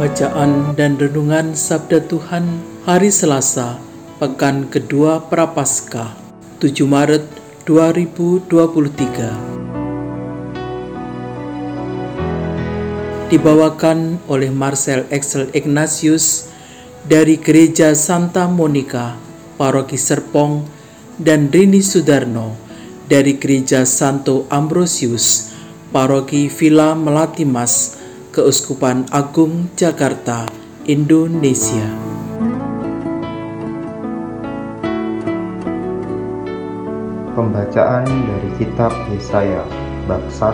Bacaan dan Renungan Sabda Tuhan Hari Selasa, Pekan Kedua Prapaskah, 7 Maret 2023. Dibawakan oleh Marcel Excel Ignatius dari Gereja Santa Monica, Paroki Serpong, dan Rini Sudarno dari Gereja Santo Ambrosius, Paroki Villa Melatimas, Keuskupan Agung Jakarta, Indonesia. Pembacaan dari kitab Yesaya bab 1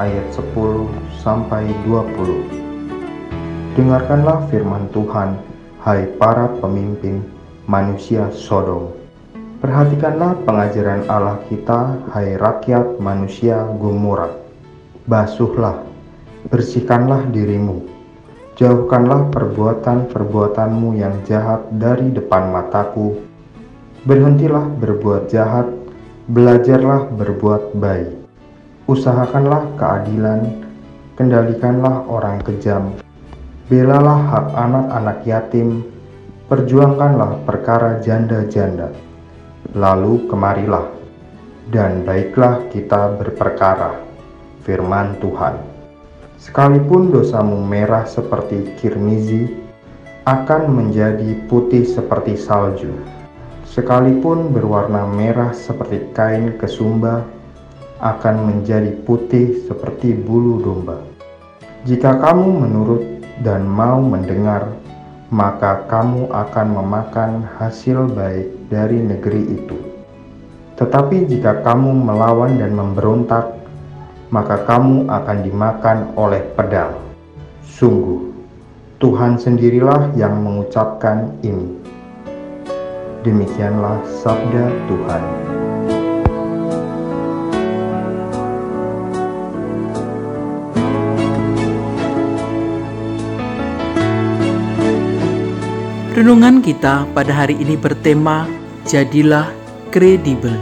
ayat 10 sampai 20. Dengarkanlah firman Tuhan, hai para pemimpin manusia Sodom. Perhatikanlah pengajaran Allah kita, hai rakyat manusia Gomora. Basuhlah bersihkanlah dirimu. Jauhkanlah perbuatan-perbuatanmu yang jahat dari depan mataku. Berhentilah berbuat jahat, belajarlah berbuat baik. Usahakanlah keadilan, kendalikanlah orang kejam. Belalah hak anak-anak yatim, perjuangkanlah perkara janda-janda. Lalu kemarilah, dan baiklah kita berperkara. Firman Tuhan. Sekalipun dosamu merah seperti kirmizi, akan menjadi putih seperti salju. Sekalipun berwarna merah seperti kain kesumba, akan menjadi putih seperti bulu domba. Jika kamu menurut dan mau mendengar, maka kamu akan memakan hasil baik dari negeri itu. Tetapi jika kamu melawan dan memberontak, maka kamu akan dimakan oleh pedang. Sungguh, Tuhan sendirilah yang mengucapkan ini. Demikianlah sabda Tuhan. Renungan kita pada hari ini bertema Jadilah Kredibel.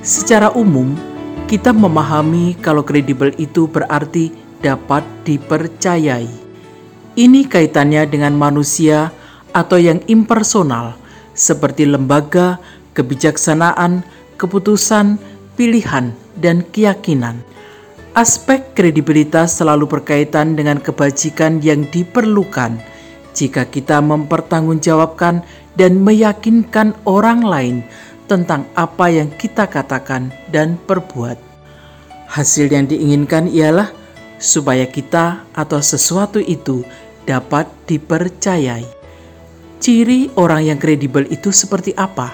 Secara umum, kita memahami kalau kredibel itu berarti dapat dipercayai. Ini kaitannya dengan manusia atau yang impersonal, seperti lembaga, kebijaksanaan, keputusan, pilihan, dan keyakinan. Aspek kredibilitas selalu berkaitan dengan kebajikan yang diperlukan jika kita mempertanggungjawabkan dan meyakinkan orang lain tentang apa yang kita katakan dan perbuat. Hasil yang diinginkan ialah supaya kita atau sesuatu itu dapat dipercayai. Ciri orang yang kredibel itu seperti apa?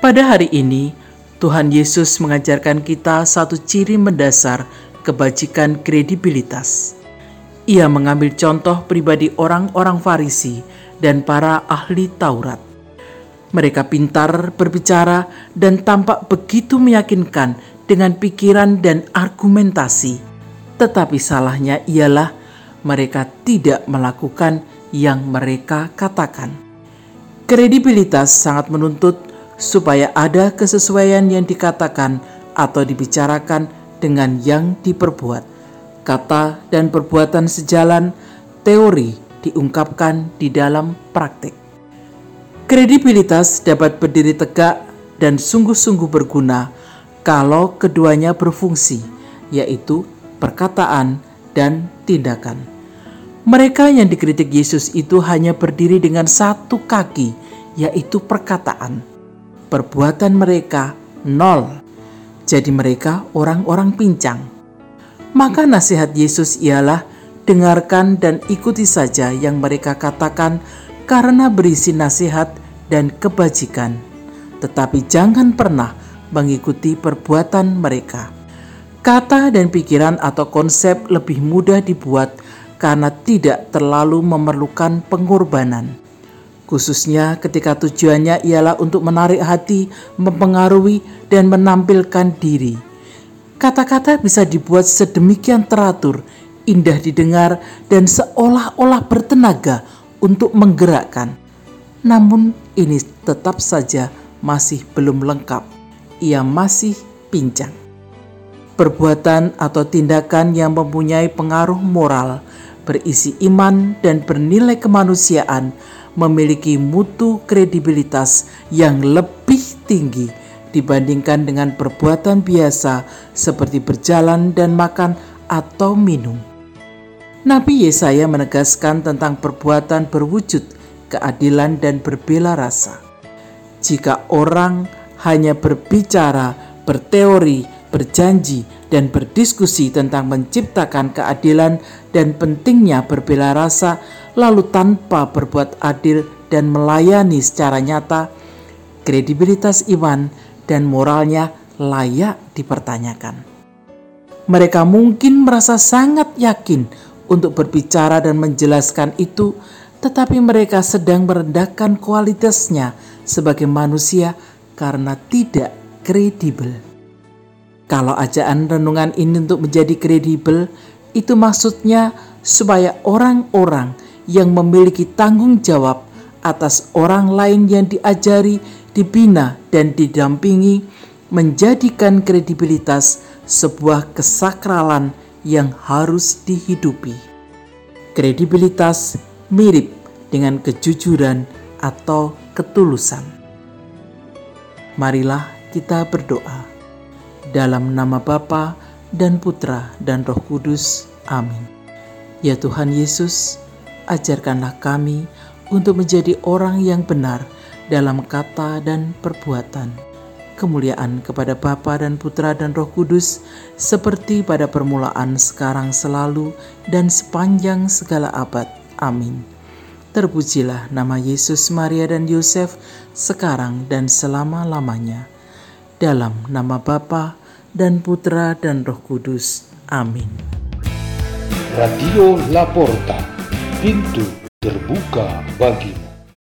Pada hari ini, Tuhan Yesus mengajarkan kita satu ciri mendasar kebajikan kredibilitas. Ia mengambil contoh pribadi orang-orang Farisi dan para ahli Taurat. Mereka pintar berbicara dan tampak begitu meyakinkan dengan pikiran dan argumentasi. Tetapi salahnya ialah mereka tidak melakukan yang mereka katakan. Kredibilitas sangat menuntut supaya ada kesesuaian yang dikatakan atau dibicarakan dengan yang diperbuat. Kata dan perbuatan sejalan, teori diungkapkan di dalam praktik. Kredibilitas dapat berdiri tegak dan sungguh-sungguh berguna kalau keduanya berfungsi, yaitu perkataan dan tindakan. Mereka yang dikritik Yesus itu hanya berdiri dengan satu kaki, yaitu perkataan. Perbuatan mereka nol, jadi mereka orang-orang pincang. Maka nasihat Yesus ialah dengarkan dan ikuti saja yang mereka katakan karena berisi nasihat dan kebajikan. Tetapi jangan pernah mengikuti perbuatan mereka. Kata dan pikiran atau konsep lebih mudah dibuat karena tidak terlalu memerlukan pengorbanan. Khususnya ketika tujuannya ialah untuk menarik hati, mempengaruhi, dan menampilkan diri. Kata-kata bisa dibuat sedemikian teratur, indah didengar, dan seolah-olah bertenaga untuk menggerakkan. Namun, ini tetap saja masih belum lengkap. Ia masih pincang. Perbuatan atau tindakan yang mempunyai pengaruh moral, berisi iman, dan bernilai kemanusiaan memiliki mutu kredibilitas yang lebih tinggi dibandingkan dengan perbuatan biasa seperti berjalan dan makan atau minum. Nabi Yesaya menegaskan tentang perbuatan berwujud keadilan dan berbela rasa. Jika orang hanya berbicara, berteori, berjanji, dan berdiskusi tentang menciptakan keadilan dan pentingnya berbela rasa, lalu tanpa berbuat adil dan melayani secara nyata, kredibilitas iman dan moralnya layak dipertanyakan. Mereka mungkin merasa sangat yakin untuk berbicara dan menjelaskan itu, tetapi mereka sedang merendahkan kualitasnya sebagai manusia karena tidak kredibel. Kalau ajaan renungan ini untuk menjadi kredibel, itu maksudnya supaya orang-orang yang memiliki tanggung jawab atas orang lain yang diajari, dibina, dan didampingi menjadikan kredibilitas sebuah kesakralan yang harus dihidupi. Kredibilitas mirip dengan kejujuran atau ketulusan. Marilah kita berdoa dalam nama Bapa dan Putra dan Roh Kudus. Amin. Ya Tuhan Yesus, ajarkanlah kami untuk menjadi orang yang benar dalam kata dan perbuatan. Kemuliaan kepada Bapa dan Putra dan Roh Kudus, seperti pada permulaan, sekarang, selalu, dan sepanjang segala abad. Amin. Terpujilah nama Yesus, Maria, dan Yosef, sekarang dan selama-lamanya dalam nama Bapa dan Putra dan Roh Kudus. Amin. Radio Laporta, pintu terbuka bagimu.